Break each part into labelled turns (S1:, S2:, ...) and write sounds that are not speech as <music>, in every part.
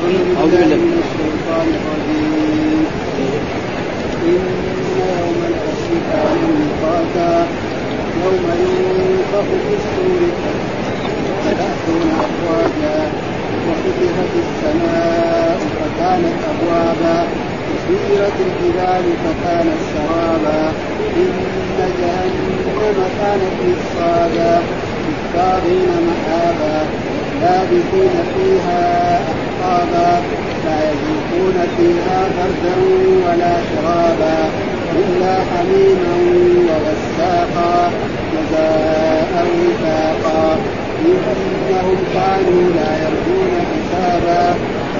S1: أعوذ بالله. من الشيطان الرجيم إن يوم الفصل كان يوم ينفخ في السور فتأتون أفواجا وفتحت السماء فكانت أبوابا وسيرت الجبال فكانت سرابا إن جهنم كانت مرصادا للطاغين مآبا لابثين فيها أحقابا لا يذوقون فيها بردا ولا شرابا إلا حميما وغساقا جزاء وفاقا. إنهم كانوا لا يرجون حسابا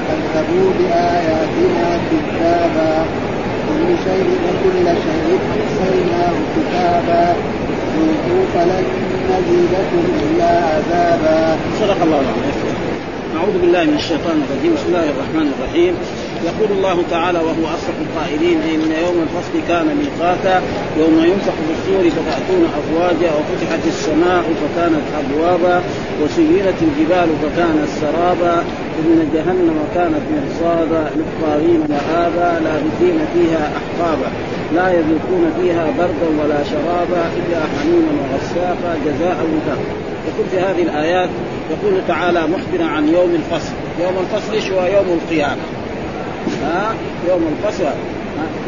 S1: فكذبوا بآياتنا كذابا. كل شيء وكل شيء أحصيناه كتابا. ذوقوا فلن نزيدكم إلا عذابا
S2: صدق الله العظيم. أعوذ بالله من الشيطان الرجيم. بسم الله الرحمن الرحيم. يقول الله تعالى وهو أصدق القائلين إن يوم الفصل كان ميقاتا يوم ينفخ في الصور فتأتون أفواجا وفتحت السماء فكانت أبوابا وسيرت الجبال فكانت سرابا إن جهنم كانت مرصادا للطاغين مآبا لابثين فيها أحقابا. لا يذوقون فيها بردا ولا شرابا إلا حميما وغساقا جزاء وفاقا يقول في هذه الآيات يقول تعالى مخبرا عن يوم الفصل. يوم الفصل إيش هو؟ يوم القيامة. ها؟ يوم الفصل.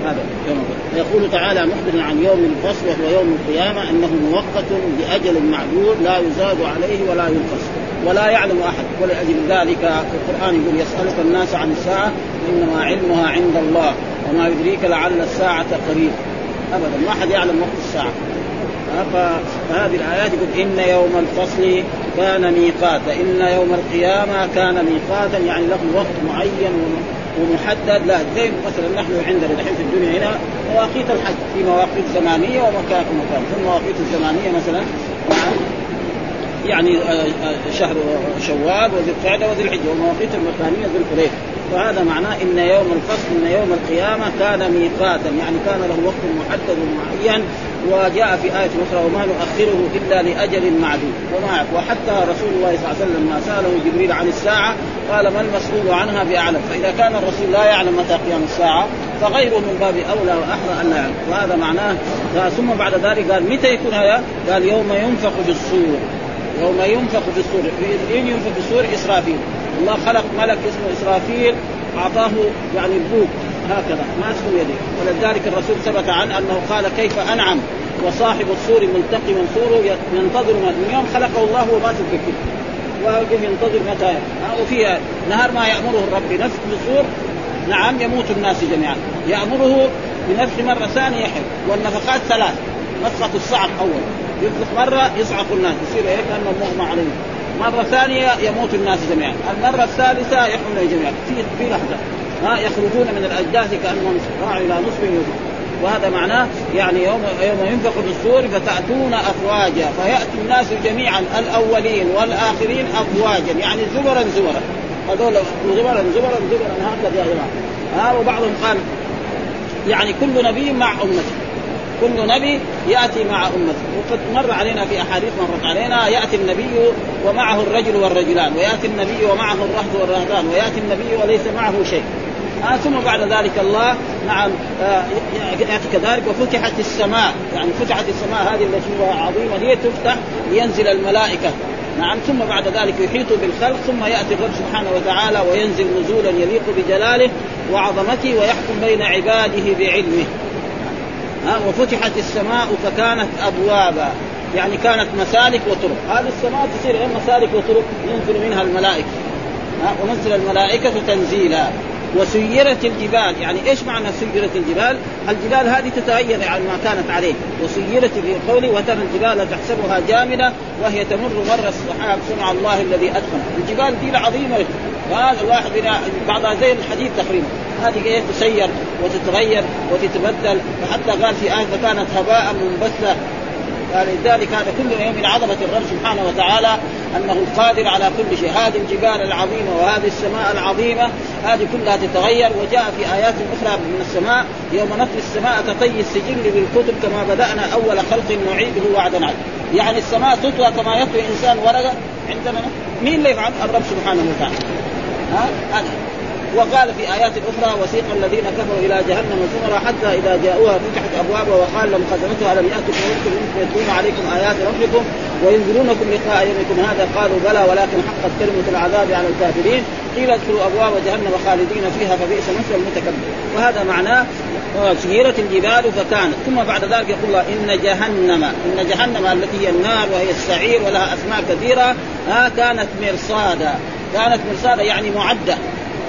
S2: هذا يوم الفصل. يقول تعالى مخبرا عن يوم الفصل وهو يوم القيامة أنه مؤقت بأجل معدود لا يزاد عليه ولا ينقص. ولا يعلم أحد. ولأجل ذلك القرآن يقول يسألك الناس عن الساعة إنما علمها عند الله وما يدريك لعل الساعة قريب. أبدا ما حد يعلم وقت الساعة. فهذه الآيات يقول إن يوم الفصل كان ميقاتا إن يوم القيامة كان ميقاتا يعني له وقت معين ومحدد. لا زي مثلا نحن عندنا دحين في الدنيا هنا مواقيت الحج في مواقيت زمانية ومكان ومكان في المواقيت الزمانيه مثلا يعني آه، آه، شهر شوال وذي القعدة وذي الحجة والمواقيت المكانيه ذي الحليفة. فهذا معناه إن يوم الفصل إن يوم القيامة كان ميقاتا يعني كان له وقت محدد معين وجاء في آية أخرى وما نؤخره إلا لأجل معدود. وما وحتى رسول الله صلى الله عليه وسلم ما سأله جبريل عن الساعة قال ما المسؤول عنها بأعلم. فإذا كان الرسول لا يعلم متى قيام الساعة فغيره من باب أولى وأحرى أن لا يعلم. وهذا معناه ثم بعد ذلك قال متى يكون هذا؟ قال يوم ينفخ في الصور. يوم ينفخ في الصور مين ينفخ في الصور إسرافيل. الله خلق ملك اسمه إسرافيل أعطاه يعني البوق هكذا ماسك يده ولذلك الرسول ثبت عنه أنه قال كيف أنعم وصاحب السور ملتقي من سوره ينتظر من يوم خلقه الله وما تفكر. ويقف ينتظر متى؟ وفي نهار ما يأمره الرب بنفخ السور نعم يموت الناس جميعا. يأمره بنفخ مرة ثانية يحل. والنفقات ثلاث نفخه الصعق أول. ينفخ مرة يصعق الناس يصير هيك كانه مغمى عليه. مرة ثانية يموت الناس جميعا، المرة الثالثة يحمل جميعا في في لحظة. ها يخرجون من الأجداث كأنهم راعوا إلى نصف يوم وهذا معناه يعني يوم يوم ينفخ في الصور فتأتون افواجا. فيأتي الناس جميعا الأولين والآخرين افواجا. يعني زبرا زبرا. هذول زبرا زبرا زبرا هكذا يا جماعة. ها وبعضهم قال يعني كل نبي مع أمته. كل نبي يأتي مع أمته. وقد مر علينا في أحاديث مرت علينا يأتي النبي ومعه الرجل والرجلان ويأتي النبي ومعه الرهط والرهبان ويأتي النبي وليس معه شيء. آه ثم بعد ذلك الله نعم آه يأتي كذلك وفتحت السماء. يعني فتحت السماء هذه التي هي عظيمة هي تفتح لينزل الملائكة. نعم ثم بعد ذلك يحيط بالخلق ثم يأتي الرب سبحانه وتعالى وينزل نزولا يليق بجلاله وعظمته ويحكم بين عباده بعلمه. ها وفتحت السماء فكانت أبوابا. يعني كانت مسالك وطرق. هذه السماء تصير مسالك وطرق ينزل منها الملائكة. ونزل الملائكة تنزيلا. وسيرت الجبال. يعني إيش معنى سيرت الجبال؟ الجبال هذه تتغير عن ما كانت عليه. وسيرت في قوله وترى الجبال تحسبها جامدة وهي تمر مر السحاب صنع الله الذي أتقن. الجبال دي عظيمه وهذا الواحد بعضها زي الحديد تقريبا. هذه إيه؟ تسير وتتغير وتتبدل. وحتى قال في آية فكانت هباء منبثة فلذلك هذا كله من عظمة الرب سبحانه وتعالى أنه القادر على كل شيء. هذه الجبال العظيمة وهذه السماء العظيمة هذه كلها تتغير وجاء في آيات أخرى من السماء. يوم نطوي السماء كطي السجل بالكتب كما بدأنا أول خلق نعيده وعدا يعني السماء تطوى كما يطوي إنسان ورقة. عندنا مين اللي يفعل؟ الرب سبحانه وتعالى. ها؟ هذا. وقال في آيات أخرى وسيق الذين كفروا إلى جهنم زمرا حتى إذا جاءوها فتحت أبوابها وقال لهم خزنتها الم ياتكم رسل منكم يتلون عليكم آيات ربكم وينذرونكم لقاء يومكم هذا قالوا بلى ولكن حقت كلمة العذاب على الكافرين. قيل ادخلوا أبواب جهنم خالدين فيها فبئس مثل المتكبر. وهذا معناه سيرت الجبال فكانت. ثم بعد ذلك يقول الله إن جهنم إن جهنم التي هي النار وهي السعير ولها أسماء كثيرة ها كانت مرصادا. كانت مرصادا يعني معدة.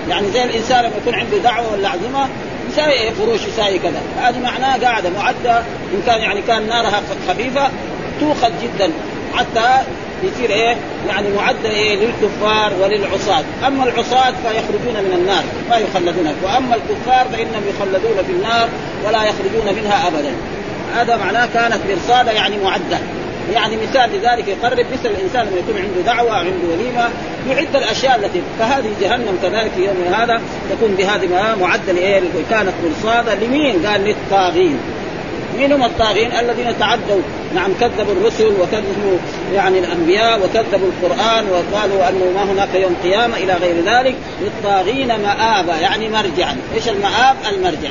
S2: يعني زي الإنسان لما يكون عنده دعوة ولا عزيمة يساوي فروش يساوي كذا. هذه معناها قاعدة معدة إن كان يعني كان نارها خفيفة توخذ جدا. حتى يصير إيه؟ يعني معدة إيه؟ للكفار وللعصاة، أما العصاة فيخرجون من النار ما يخلدون. وأما الكفار فإنهم يخلدون في النار ولا يخرجون منها ابدا. هذا معناه كانت مرصادة يعني معدة. يعني مثال لذلك يقرب مثل الإنسان لما يكون عنده دعوة عنده وليمة يعد الأشياء التي فهذه جهنم كذلك في يوم هذا تكون بهذه معده لايه؟ كانت مرصادة لمين؟ قال للطاغين. مين هم الطاغين؟ الذين تعدوا. نعم كذبوا الرسل وكذبوا يعني الأنبياء وكذبوا القرآن وقالوا أنه ما هناك يوم قيامة إلى غير ذلك. للطاغين مآبا يعني مرجعا. إيش المآب؟ المرجع.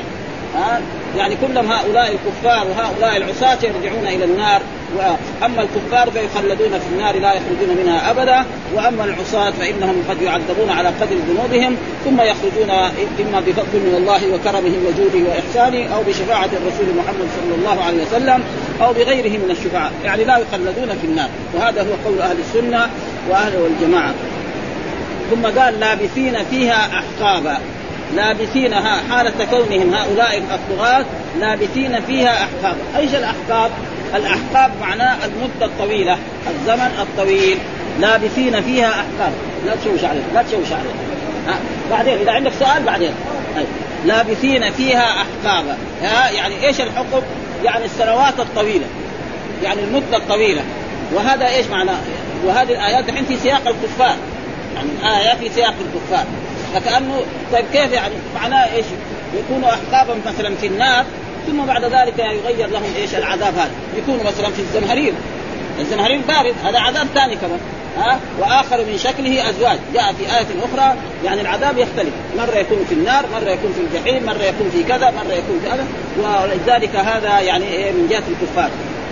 S2: ها؟ يعني كلهم هؤلاء الكفار وهؤلاء العصاة يرجعون إلى النار. واما الكفار فيخلدون في النار لا يخرجون منها أبدا. وأما العصاة فإنهم قد يعذبون على قدر ذنوبهم ثم يخرجون إما بفضل من الله وكرمه وجوده وإحسانه أو بشفاعة الرسول محمد صلى الله عليه وسلم أو بغيره من الشفعاء يعني لا يخلدون في النار. وهذا هو قول أهل السنة وأهل والجماعه ثم قال لابثين فيها أحقابا. لابثينها حالة كونهم هؤلاء الطغاة لابثين فيها أحقاب. أيش الأحقاب؟ الأحقاب معناه المدة الطويلة الزمن الطويل لابثين فيها أحقاب. لا تشوش عليه لا تشوش عليه ها بعدين إذا عندك سؤال بعدين. أي. لابثين فيها أحقابا يعني إيش الحكم يعني السنوات الطويلة يعني المدة الطويلة. وهذا إيش معناه؟ وهذه الآيات الحين في سياق الكفار. يعني الآية في سياق الكفار. فكانه طيب كيف يعني؟ معناه إيش؟ يكونوا احقابا مثلا في النار ثم بعد ذلك يغير لهم إيش؟ العذاب هذا. يكونوا مثلا في الزمهرير. الزمهرير بارد هذا عذاب ثاني كمان. ها؟ وآخر من شكله أزواج. جاء في آية أخرى يعني العذاب يختلف. مرة يكون في النار مرة يكون في الجحيم مرة يكون في كذا مرة يكون في هذا. ولذلك هذا يعني إيه؟ من جهة الكفار.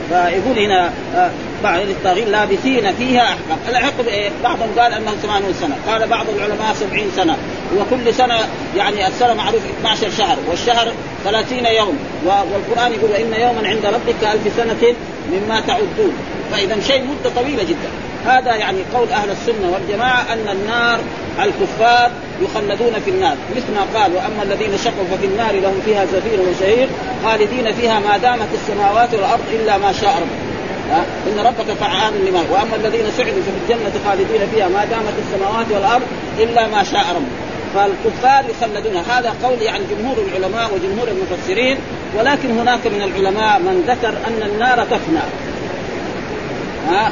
S2: فيقول هنا آه، بعض الطاغين لابثين فيها أحكام، العقب إيه؟ بعضهم قال انه 80 سنة، قال بعض العلماء 70 سنة، وكل سنة يعني السنة معروف 12 شهر، والشهر 30 يوم، والقرآن يقول ان يوما عند ربك كالف سنة مما تعدون، فإذا شيء مدة طويلة جدا. هذا يعني قول أهل السنة والجماعة أن النار الكفار يخلدون في النار. مثل ما قال وأما الذين شقوا ففي النار لهم فيها زفير وشهير خالدين فيها ما دامت السماوات والأرض إلا ما شاء ربك. إن ربك فعال لما وأما الذين سعدوا ففي الجنة خالدين فيها ما دامت السماوات والأرض إلا ما شاء ربك فالكفار يخلدون. هذا قول يعني جمهور العلماء وجمهور المفسرين. ولكن هناك من العلماء من ذكر أن النار تفنى. ها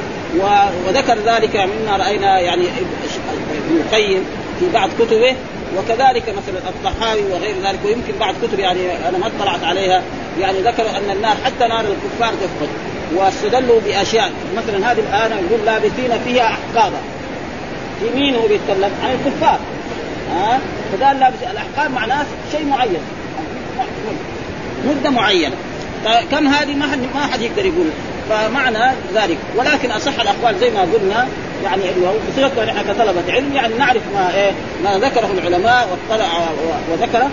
S2: وذكر ذلك مما رأينا يعني ابن القيم في بعض كتبه. وكذلك مثلا الطحاوي وغير ذلك ويمكن بعض كتب يعني أنا ما اطلعت عليها يعني ذكروا أن النار حتى نار الكفار تفقد واستدلوا بأشياء مثلا هذه الايه يقول لابثين فيها احقابا. مين هو بيتكلم؟ عن الكفار. ها؟ فقال لابس الأحقاب معناه شيء معين. مدة معينة. كم هذه ما حد ما حد يقدر يقول. فمعنى ذلك. ولكن أصح الأقوال زي ما قلنا يعني بصيغه نحن كطلبه علم يعني نعرف ما إيه ما ذكره العلماء واطلع وذكره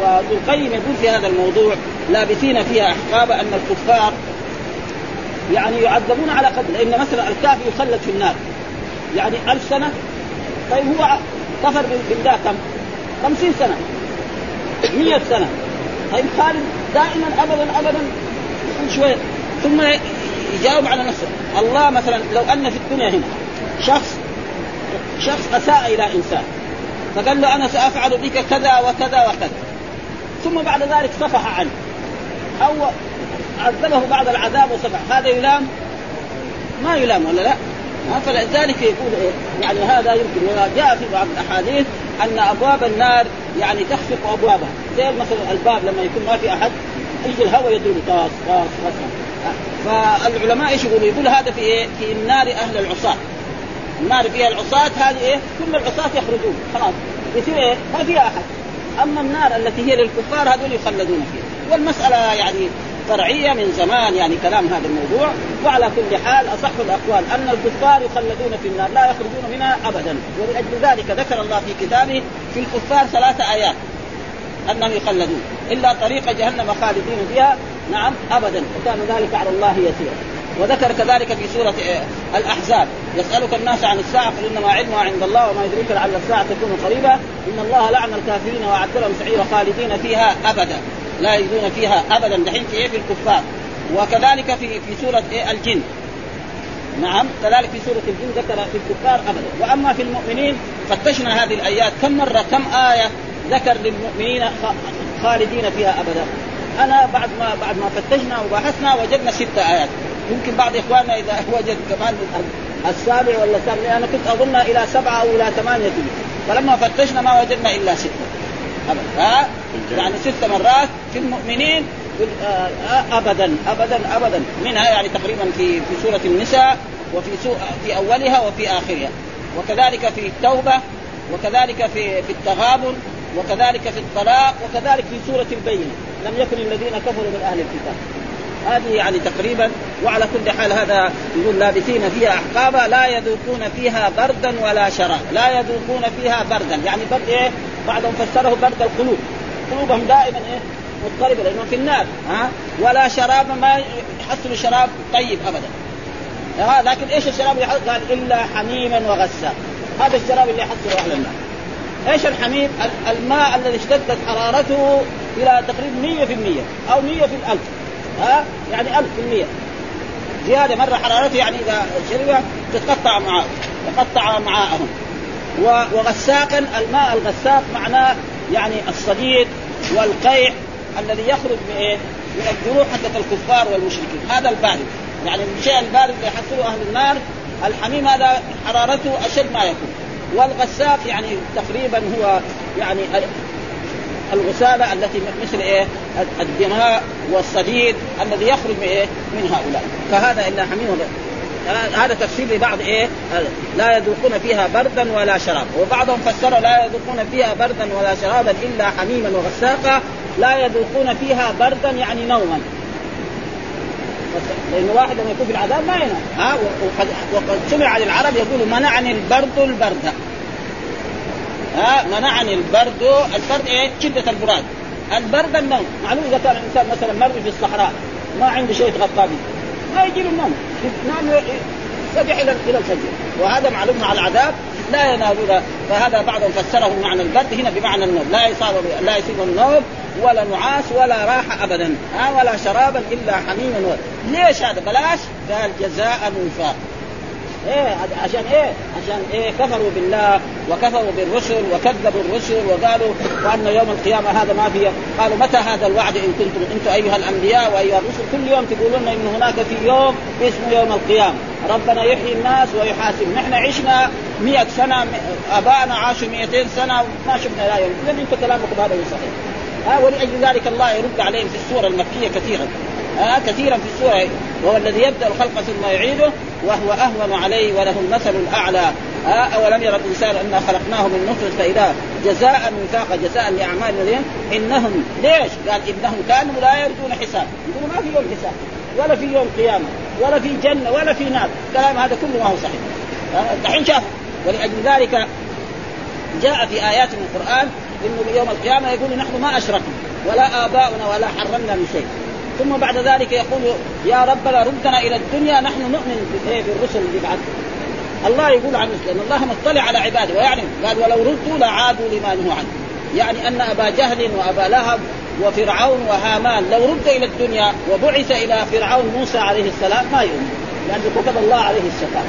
S2: وابن القيم يقول في هذا الموضوع لابثين فيها احقابا أن الكفار يعني يعذبون على قدر لأن مثلا الكافر يخلد في النار. يعني ألف سنة؟ طيب هو كفر بالله كم؟ خمسين سنة. مئة سنة. طيب خالد دائما ابدا ابدا شوية. ثم يجاوب على نفسه. الله مثلا لو أن في الدنيا هنا شخص شخص أساء إلى إنسان فقال له أنا سأفعل بك كذا وكذا وكذا. ثم بعد ذلك صفح عنه. أو عذبه بعد العذاب وصفح. هذا يلام؟ ما يلام ولا لا؟ فلذلك يقول إيه؟ يعني هذا يمكن. وجاء في بعض الأحاديث أن أبواب النار يعني تخفق أبوابها. زي مثلا الباب لما يكون ما في أحد يجي الهواء يضرب طاس طاس طاس. فالعلماء إيش يقولوا؟ يقول هذا في إيه؟ في النار أهل العصاة النار فيها العصاة هذه إيه؟ كل العصاة يخرجون خلاص يصير إيه؟ ما فيها أحد أما النار التي هي للكفار هذول يخلدون فيها والمسألة يعني فرعيه من زمان يعني كلام هذا الموضوع وعلى كل حال أصح الأقوال أن الكفار يخلدون في النار لا يخرجون منها ابدا ولأجل ذلك ذكر الله في كتابه في الكفار ثلاث آيات أنهم يخلدون إلا طريق جهنم خالدين فيها نعم ابدا. وكان ذلك على الله يسيرا. وذكر كذلك في سورة آه، الأحزاب. يسألك الناس عن الساعة قل إنما علمها عند الله وما يدريك لعل الساعة تكون قريبة إن الله لعن الكافرين وأعد لهم سعير خالدين فيها أبدا. لا يجدون فيها أبدا. دحين في إيه؟ في الكفار. وكذلك في في سورة إيه الجن. نعم كذلك في سورة الجن ذكر في الكفار أبدا. وأما في المؤمنين فتشنا هذه الآيات كم مرة كم آية ذكر للمؤمنين خالدين فيها أبدا. أنا بعد ما بعد ما فتشنا وبحثنا وجدنا ست آيات. يمكن بعض إخواننا إذا <laughs> وجد كمان السابع ولا الثامن أنا كنت أظن إلى سبعة أو إلى ثمانية. فلما فتشنا ما وجدنا إلا ستة. أبدا. ها؟ يعني ست مرات في المؤمنين آه، ابدا ابدا ابدا. منها يعني تقريبا في في سورة النساء وفي سو في أولها وفي آخرها. وكذلك في التوبة وكذلك في في التغابن وكذلك في الطلاق وكذلك في سورة البينة. لم يكن الذين كفروا من أهل الكتاب. هذه يعني تقريبا وعلى كل حال هذا يقول لابثين فيها احقابا لا يذوقون فيها بردا ولا شراب لا يذوقون فيها بردا. يعني برد إيه؟ بعضهم فسره برد القلوب. قلوبهم دائما إيه؟ مضطربة لانهم في النار. ها؟ ولا شراب ما يحصلوا شراب طيب ابدا. ها؟ لكن إيش الشراب اللي قال إلا حميما وغساق هذا الشراب اللي يحصله أهل النار. إيش الحميم؟ الماء الذي اشتدت حرارته إلى تقريبا 100% أو 100 في الألف. ها؟ يعني 1000% زيادة مرة حرارته يعني إذا شرب تتقطع معاه تقطع معاءهم. وغساقا الماء الغساق معناه يعني الصديد والقيع الذي يخرج من إيه؟ من الجروح حتى الكفار والمشركين. هذا البارد. يعني الشيء البارد اللي يحصله أهل النار الحميم هذا حرارته أشد ما يكون. والغساق يعني تقريبا هو يعني الغسالة التي مثل إيه؟ الدماء والصديد الذي يخرج من إيه؟ من هؤلاء. فهذا الا حميم هذا تفسير لبعض إيه؟ لا يذوقون فيها بردا ولا شراب. وبعضهم فسر لا يذوقون فيها بردا ولا شرابا إلا حميما وغساقا. لا يذوقون فيها بردا يعني نوما. لأن واحد لما يكون في العذاب ما ينام. ها؟ وقد سمع عن العرب يقول منعني البرد البرد. ها منعني البرد. البرد إيه؟ شدة البراد. البرد النوم. معلوم إذا كان الإنسان مثلا مرمي في الصحراء ما عنده شيء يتغطى به ما يجي له النوم. ينام يسبح إلى إلى الفجر. وهذا معلوم مع العذاب. لا ينالون. فهذا بعضهم فسره بمعنى البرد. هنا بمعنى النوم. لا يصاب لا يصيب النوم ولا نعاس ولا راحة أبدا. ها ولا شرابا إلا حميما ليش هذا بلاش؟ قال جزاء وفاق إيه عشان إيه؟ عشان إيه؟ كفروا بالله وكفروا بالرسل وكذبوا الرسل وقالوا وأن يوم القيامة هذا ما فيه. قالوا متى هذا الوعد إن كنتم أنتم أيها الأنبياء وأيها الرسل؟ كل يوم تقولون إن هناك في يوم اسمه يوم القيامة. ربنا يحيي الناس ويحاسب. نحن عشنا مئة سنة آبائنا عاشوا 200 سنة ما شفنا لا يوم. إذا أنتم كلامكم هذا صحيح. ها ولأجل ذلك الله يرد عليهم في السورة المكية كثيرا. ها كثيرا في السورة. وهو الذي يبدأ الخلق ثم يعيده. وهو أهون عليه وله المثل الأعلى. أولم يرى الإنسان أنا خلقناه من نطفة فإذا جزاء وفاق جزاء لأعمال الذين إنهم ليش؟ قال إنهم كانوا لا يرجون حساب. يقولوا ما في يوم حساب ولا في يوم قيامة ولا في جنة ولا في نار. كلام هذا كله ما هو صحيح. دحين شاف. ولأجل ذلك جاء في آيات من القرآن إنه يوم القيامة يقول نحن ما أشركنا ولا آباؤنا ولا حرمنا من شيء. ثم بعد ذلك يقول يا ربنا ردنا إلى الدنيا نحن نؤمن بالرسل اللي بعد. الله يقول عن لأن الله مطلع على عباده ويعلم. قال ولو ردوا لعادوا لما نهوا عنه. يعني أن أبا جهل وأبا لهب وفرعون وهامان لو رد إلى الدنيا وبعث إلى فرعون موسى عليه السلام ما يؤمن لأنه كتب الله عليه الشقاء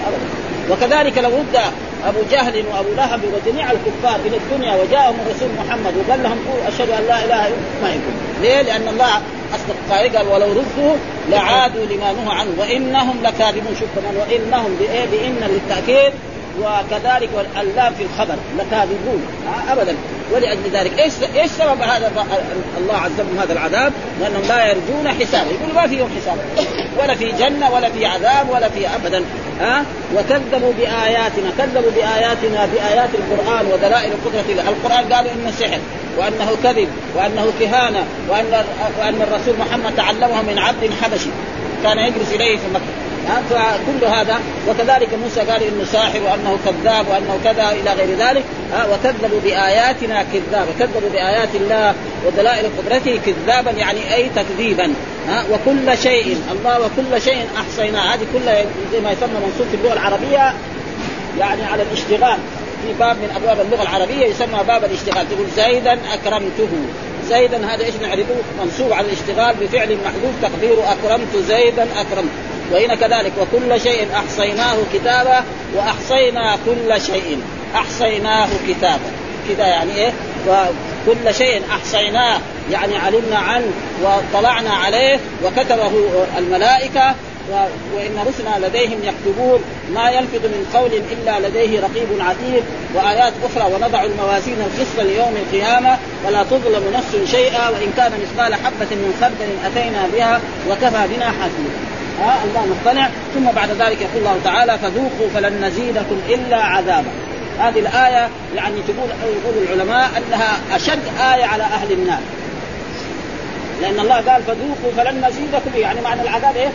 S2: وكذلك لو رد أبو جهل وأبو لهب وجميع الكفار إلى الدنيا وجاءهم الرسول محمد وقال لهم أشهد أن لا إله إلا الله. ما يقول ليه؟ لأن الله أصدق قائل قال ولو ردوا لعادوا لما نهوا عنه. وإنهم لكاذبون. شوف كمان وإنهم بإيه؟ بإن للتأكيد وكذلك اللام في الخبر. لكاذبون. ابدا. ولأجل ذلك إيش إيش سبب هذا الله عذبهم هذا العذاب؟ لأنهم لا يرجون حسابا يقول ما في يوم حساب. ولا في جنة ولا في عذاب ولا في ابدا. ها؟ وكذبوا بآياتنا كذبوا بآياتنا بآيات القرآن ودلائل الله القرآن قالوا إنه سحر وأنه كذب وأنه كهانة وان وأن الرسول محمد تعلمه من عبد حبشي. كان يجلس إليه في مكة. فكل هذا. وكذلك موسى قال إنه ساحر وأنه كذاب وأنه كذا إلى غير ذلك. وكذبوا بآياتنا كذابا كذبوا بآيات الله ودلائل قدرته كذابا يعني أي تكذيبا. وكل شيء. الله وكل شيء أحصيناه. هذه كلها زي ما يسمى منصوب في اللغة العربية يعني على الاشتغال. في باب من أبواب اللغة العربية يسمى باب الاشتغال. تقول زيدا أكرمته. زيدا هذا إيش نعرفه؟ منصوب على الاشتغال بفعل محذوف تقديره أكرمت زيدا أكرمت. وهنا كذلك وكل شيء أحصيناه كتابا وأحصينا كل شيء أحصيناه كتابا. كذا يعني إيه؟ وكل شيء أحصيناه يعني علمنا عنه واطلعنا عليه وكتبه الملائكة وإن رسلنا لديهم يكتبون. ما يلفظ من قول إلا لديه رقيب عتيد. وآيات أخرى ونضع الموازين القسط ليوم القيامة ولا تظلم نفس شيئا وإن كان مثقال حبة من خردل أتينا بها وكفى بنا حسيبا ها الله مطلع ثم بعد ذلك يقول الله تعالى فذوقوا فلن نزيدكم إلا عذابا. هذه الآية يعني تقول يقول العلماء أنها أشد آية على أهل النار. لأن الله قال فذوقوا فلن نزيدكم. يعني معنى العذاب إيه؟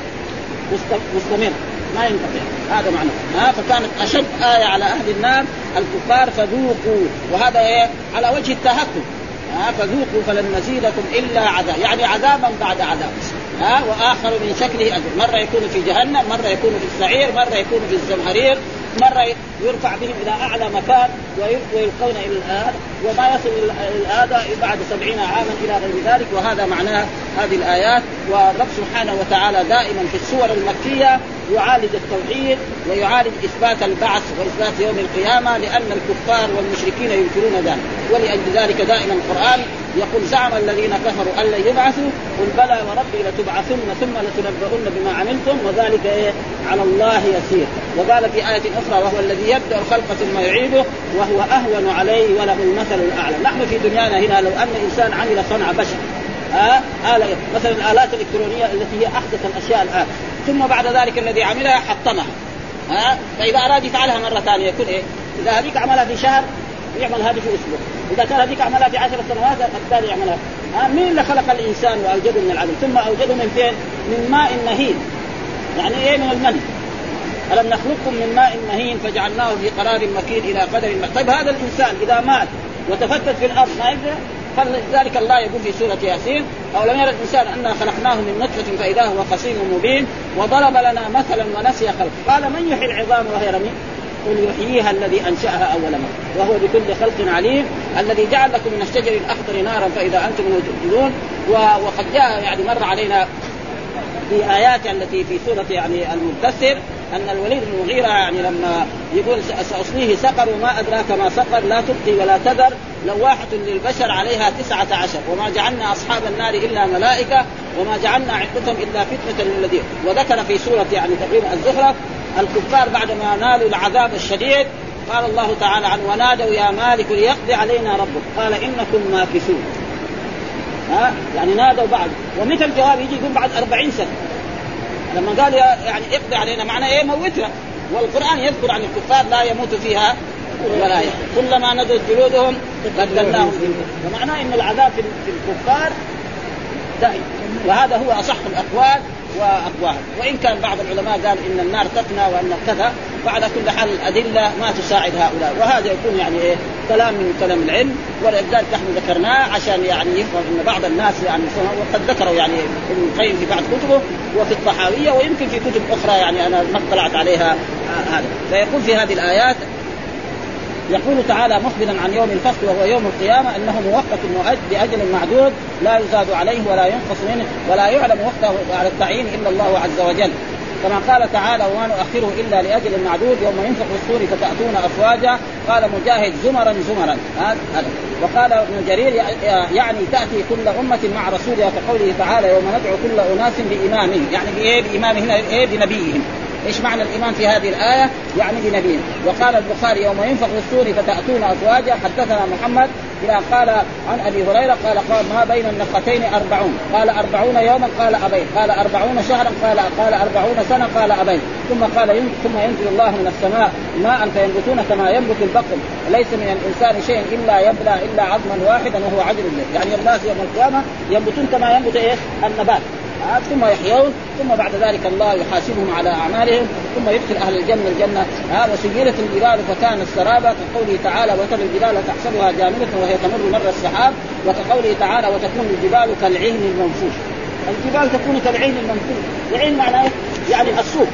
S2: مستمر. ما ينقطع. هذا معنى. ها فكانت أشد آية على أهل النار الكفار فذوقوا. وهذا إيه؟ على وجه التهكم. ها فذوقوا فلن نزيدكم إلا عذاب. يعني عذابا بعد عذاب. ها وآخر من شكله أجر. مرة يكون في جهنم مرة يكون في السعير مرة يكون في الزمهرير مرة يرفع بهم إلى أعلى مكان ويلقون إلى الآن وما يصل إلى الآن بعد سبعين عاما إلى غير ذلك. وهذا معناه هذه الآيات. والرب سبحانه وتعالى دائما في السور المكية يعالج التوحيد ويعالج إثبات البعث وإثبات يوم القيامة لأن الكفار والمشركين ينكرون ذلك. ولأجل ذلك دائما القرآن يقول زعم الذين كفروا أن لن يبعثوا قل بلى وربي لتبعثن ثم لتنبؤن بما عملتم وذلك إيه على الله يسير. وقال في آية أخرى وهو الذي يبدأ الخلق ثم يعيده وهو أهون عليه وله المثل الأعلى. نحن في دنيانا هنا لو أن إنسان عمل صنع بشر آه آلة مثلا الآلات الإلكترونية التي هي أحدث الأشياء الآن. ثم بعد ذلك الذي عملها حطمها ها فإذا أراد يفعلها مرة ثانية يكون إيه؟ إذا هذيك عملها في شهر يعمل هذه في أسبوع، إذا كان هذيك عملها في عشر سنوات الثاني يعملها، ها مين اللي خلق الإنسان وأوجده من العدم؟ ثم أوجده من فين؟ من ماء مهين. يعني إيه من المني؟ ألم نخلقكم من ماء مهين فجعلناه في قرار مكين إلى قدر. طيب هذا الإنسان إذا مات وتفتت في الأرض ما يقدر فلذلك الله يقول في سورة ياسين أو لم يرى الإنسان أنا خلقناه من نطفة فإذا هو خصيم مبين وضرب لنا مثلا ونسي خلق قال من يحيي العظام وهي رميم؟ قل يحييها الذي أنشأها أول مرة وهو بكل خلق عليم الذي جعل لكم من الشجر الأخضر نارا فإذا أنتم توقدون وقد جاء يعني مر علينا في آيات التي في سورة يعني المدثر أن الوليد بن المغيره يعني لما يقول ساصليه سقر وما أدراك ما سقر لا تبقي ولا تذر لواحة للبشر عليها تسعة عشر وما جعلنا أصحاب النار إلا ملائكة وما جعلنا عدتهم إلا فتنة للذين وذكر في سورة يعني تقريبا الزخرف الكفار بعدما نالوا العذاب الشديد قال الله تعالى عنه ونادوا يا مالك ليقضي علينا ربك قال إنكم ماكثون. ها؟ يعني نادوا بعد ومثل الجواب يجي يقول بعد أربعين سنة. لما قال يعني اقضي علينا معنى إيه؟ موتنا. والقرآن يذكر عن الكفار لا يموت فيها ولا كلما نضجت جلودهم بدلناهم. ومعناه إن العذاب في الكفار دائم وهذا هو أصح الأقوال واقواها وإن كان بعض العلماء قال إن النار تفنى وأن كذا فعلى كل حال الادله ما تساعد هؤلاء. وهذا يكون يعني إيه كلام من كلام العلم ولذلك نحن ذكرناه عشان يعني يفهم إن بعض الناس يعني وقد ذكروا يعني ابن القيم في بعض كتبه وفي الطحاوية ويمكن في كتب أخرى يعني أنا ما اطلعت عليها هذا. فيقول في هذه الآيات يقول تعالى مخبرا عن يوم الفصل وهو يوم القيامة أنه موقت بأجل معدود لا يزاد عليه ولا ينقص منه ولا يعلم وقته على التعيين إلا الله عز وجل. كما قال تعالى وما نؤخره إلا لأجل معدود يوم ينفخ الصور فتأتون أفواجا. قال مجاهد زمرا زمرا. وقال ابن جرير يعني تأتي كل أمة مع رسولها كقوله تعالى يوم ندعو كل أناس بامامهم يعني بإيه؟ بإمامهم إيه؟ بنبيهم. إيش معنى الإيمان في هذه الآية؟ يعني بنبيه. وقال البخاري يوم ينفخ الصور فتأتون افواجا حدثنا محمد إلى قال عن أبي هريرة قال قال ما بين النفختين أربعون. قال أربعون يوما قال أبين. قال أربعون شهرا قال قال أربعون سنة قال أبين. ثم قال ثم ينزل الله من السماء ماء فينبتون كما ينبت البقل ليس من الإنسان شيء إلا يبلى إلا عظما واحدا وهو عدل يعني الناس يوم القيامة ينبتون كما ينبت إيه النبات. ثم يحيون ثم بعد ذلك الله يحاسبهم على أعمالهم ثم يدخل أهل الجنة الجنة. ها وسيرت الجبال فكانت سرابا كقوله تعالى وترى الجبال تحسبها جامدة وهي تمر مر السحاب وكقوله تعالى وتكون الجبال كالعهن المنفوش الجبال تكون كالعين المنفوش. العين معناه يعني السوق.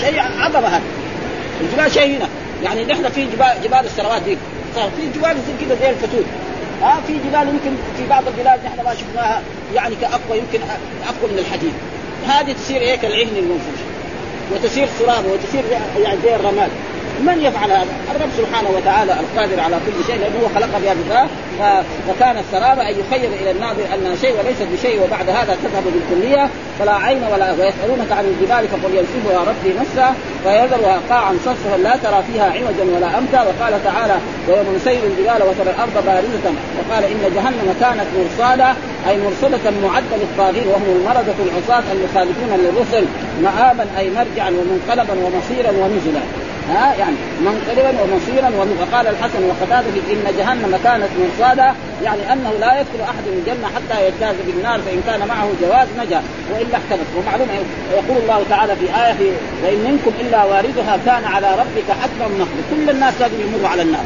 S2: شيء عظمه هذا. الجبال شيء هنا. يعني نحن في جبال جبال السروات دي. في جبال كذا زي الفتوت ها في جبال يمكن في بعض البلاد نحن ما شفناها يعني كأقوى يمكن أقوى من الحديد. هذه تصير إيه كالعهن المنفوش وتسير سرابه وتسير يعني زي الرماد. من يفعل هذا؟ الرب سبحانه وتعالى القادر على كل شيء لأنه هو خلق بهذا فكان السراب أن يخير إلى الناظر انها شيء وليست بشيء وبعد هذا تذهب بالكلية فلا عين ولا ويسألونك عن الجبال فقل ينسفها ربي نفسا فيذرها قاعا صفصفا لا ترى فيها عوجا ولا أمتا وقال تعالى ويوم نسير الجبال وترى الأرض بارزة وقال إن جهنم كانت مرصادا أي مرصدة معدة للطاغين وهم المرضة العصاة المخالفون للرسل مآبا أي مرجعا ومنقلبا ومصيرا ونزلا ها يعني منقلبا ومصيرا وقال الحسن وقتاده إن جهنم كانت مرصادا يعني أنه لا يدخل أحد الجنة حتى يجتاز بالنار فإن كان معه جواز نجا وإلا احتمت ومعلوم يقول الله تعالى في آية وإن منكم إلا واردها كان على ربك حتما نقض كل الناس لازم يمروا على النار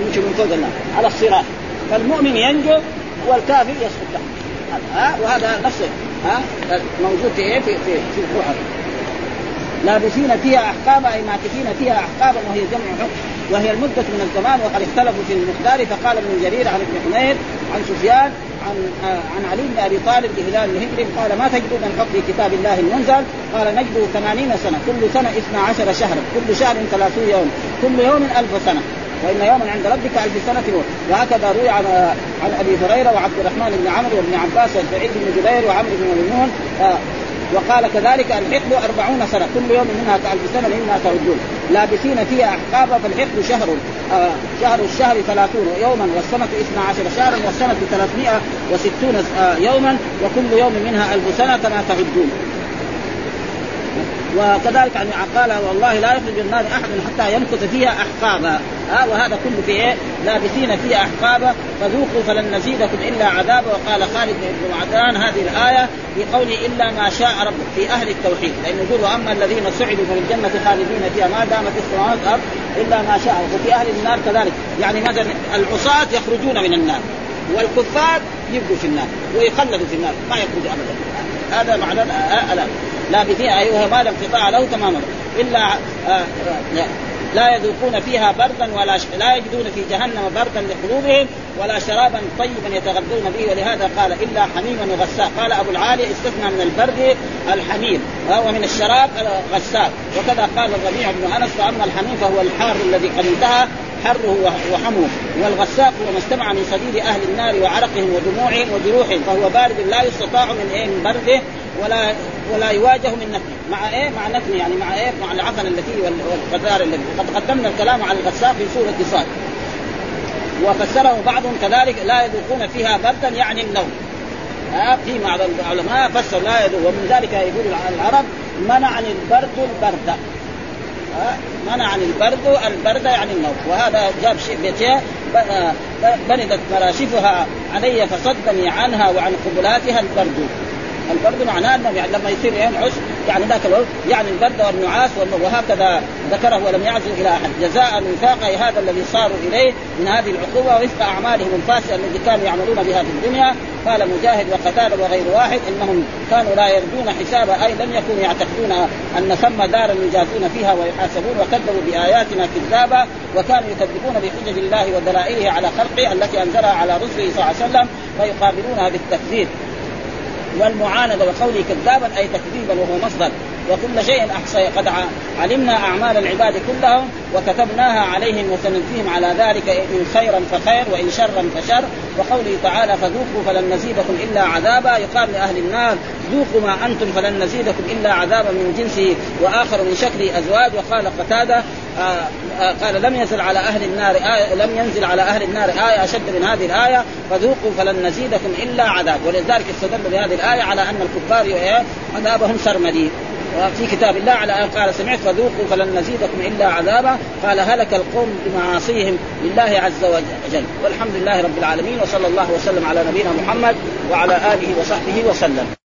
S2: يمشي من فوق النار على الصراط. فالمؤمن ينجو والكافر يسقط. تحت ها وهذا نفسه ها موجود في إيه؟ في في في القرآن. لابسين فيها احقابا أي ماكثين فيها احقابا وهي جمع حكم وهي المدة من الزمان وقد اختلفوا في المقدار. فقال ابن جرير عن ابن حميد عن سفيان عن آه عن علي بن أبي طالب بهلال الهجري قال ما تجدون من حكم كتاب الله المنزل؟ قال نجد ثمانين سنة كل سنة اثنا عشر شهرا كل شهر ثلاثون يوم كل يوم ألف سنة وإن يوما عند ربك ألف سنة وهكذا روي عن عن أبي هريرة وعبد الرحمن بن عمرو وابن عباس وسعيد بن جبير وعمرو بن ميمون آه وقال كذلك الحقل أربعون سنة. كل يوم منها كألف سنة مما تعدون لابسين فيها أحقابا فالحقل شهر آه شهر الشهر ثلاثون يوما والسنة اثنا عشر شهرا والسنة ثلاثمائة وستون آه يوما وكل يوم منها ألف سنة كما تعدون. وكذلك يعني قال والله لا يخرج النار أحد حتى يمكث فيها أحقابا. وهذا كله في إيه؟ لابسين فيها أحقابا. فذوقوا فلن نزيدكم إلا عذابا. وقال خالد بن معدان هذه الآية في قوله إلا ما شاء ربك في أهل التوحيد. لأنه يقول وأما الذين سعدوا ففي الجنة خالدين فيها ما دامت السماوات والارض إلا ما شاء وفي أهل النار كذلك. يعني مثلا العصاة يخرجون من النار والكفار يبقوا في النار ويخلدوا في النار ما يخرجوا ابدا. هذا معنى الآن لابثين ايها ما لم انقطاع له تماما. إلا آه لا. يذوقون فيها بردا ولا ش... لا يجدون في جهنم بردا لقلوبهم ولا شرابا طيبا يتغذون به. ولهذا قال إلا حميما وغساق قال أبو العالي استثنى من البرد الحميم. ومن الشراب غساق وكذا قال الربيع بن أنس فأما الحميم فهو الحار الذي قد انتهى حره وحمه والغساق هو ما استمع من صديد أهل النار وعرقهم ودموعهم وجروحهم فهو بارد لا يستطاع من إيه من برده ولا ولا يواجه من نتنه مع إيه؟ مع نتنه يعني مع إيه؟ مع العفن التي والقذار الذي. قد قدمنا الكلام على الغساق في سورة صاد وفسره بعضهم كذلك لا يذوقون فيها بردا يعني النوم آه في بعض العلماء فسر لا يذوق ومن ذلك يقول العرب منعني البرد البرد. منع عن البرد البرد يعني النوم وهذا جاب شيء بشيء بندت مراشفها علي فصدني عنها وعن قبلاتها البرد. البرد معناه أنه يعني لما يصير ينعس يعني ذاك الوقت يعني البرد والنعاس وهكذا ذكره ولم يعزل إلى أحد. جزاء وفاق هذا الذي صاروا إليه من هذه العقوبة وفق أعمالهم الفاسده التي كانوا يعملون بها في الدنيا. قال مجاهد وقتاده وغير واحد إنهم كانوا لا يرجون حسابا أي لم يكونوا يعتقدون أن ثم دارا يجازون فيها ويحاسبون وكذبوا بآياتنا كذابا وكانوا يكذبون بحجج الله ودلائله على خلقه التي أنزلها على رسله صلى الله عليه وسلم فيقابلونها بالتكذيب. والمعاندة وقوله كذابا أي تكذيبا وهو مصدر. وكل شيء احصي قد علمنا أعمال العباد كلهم وكتبناها عليهم وسنجزيهم على ذلك إن خيرا فخير وإن شرا فشر. وقوله تعالى فذوقوا فلن نزيدكم إلا عذابا. يقال لأهل النار ذوقوا ما أنتم فلن نزيدكم إلا عذابا من جنسه. وآخر من شكله أزواج وقال قتادة آه آه قال لم ينزل على أهل النار آية لم ينزل على أهل النار آية أشد من هذه الآية فذوقوا فلن نزيدكم إلا عذاب. ولذلك استدل بهذه الآية على أن الكفار عذابهم سرمدي. في كتاب الله على ان قال سمعت فذوقوا فلن نزيدكم إلا عذابا. قال هلك القوم بمعاصيهم لله عز وجل. والحمد لله رب العالمين وصلى الله وسلم على نبينا محمد وعلى آله وصحبه وسلم.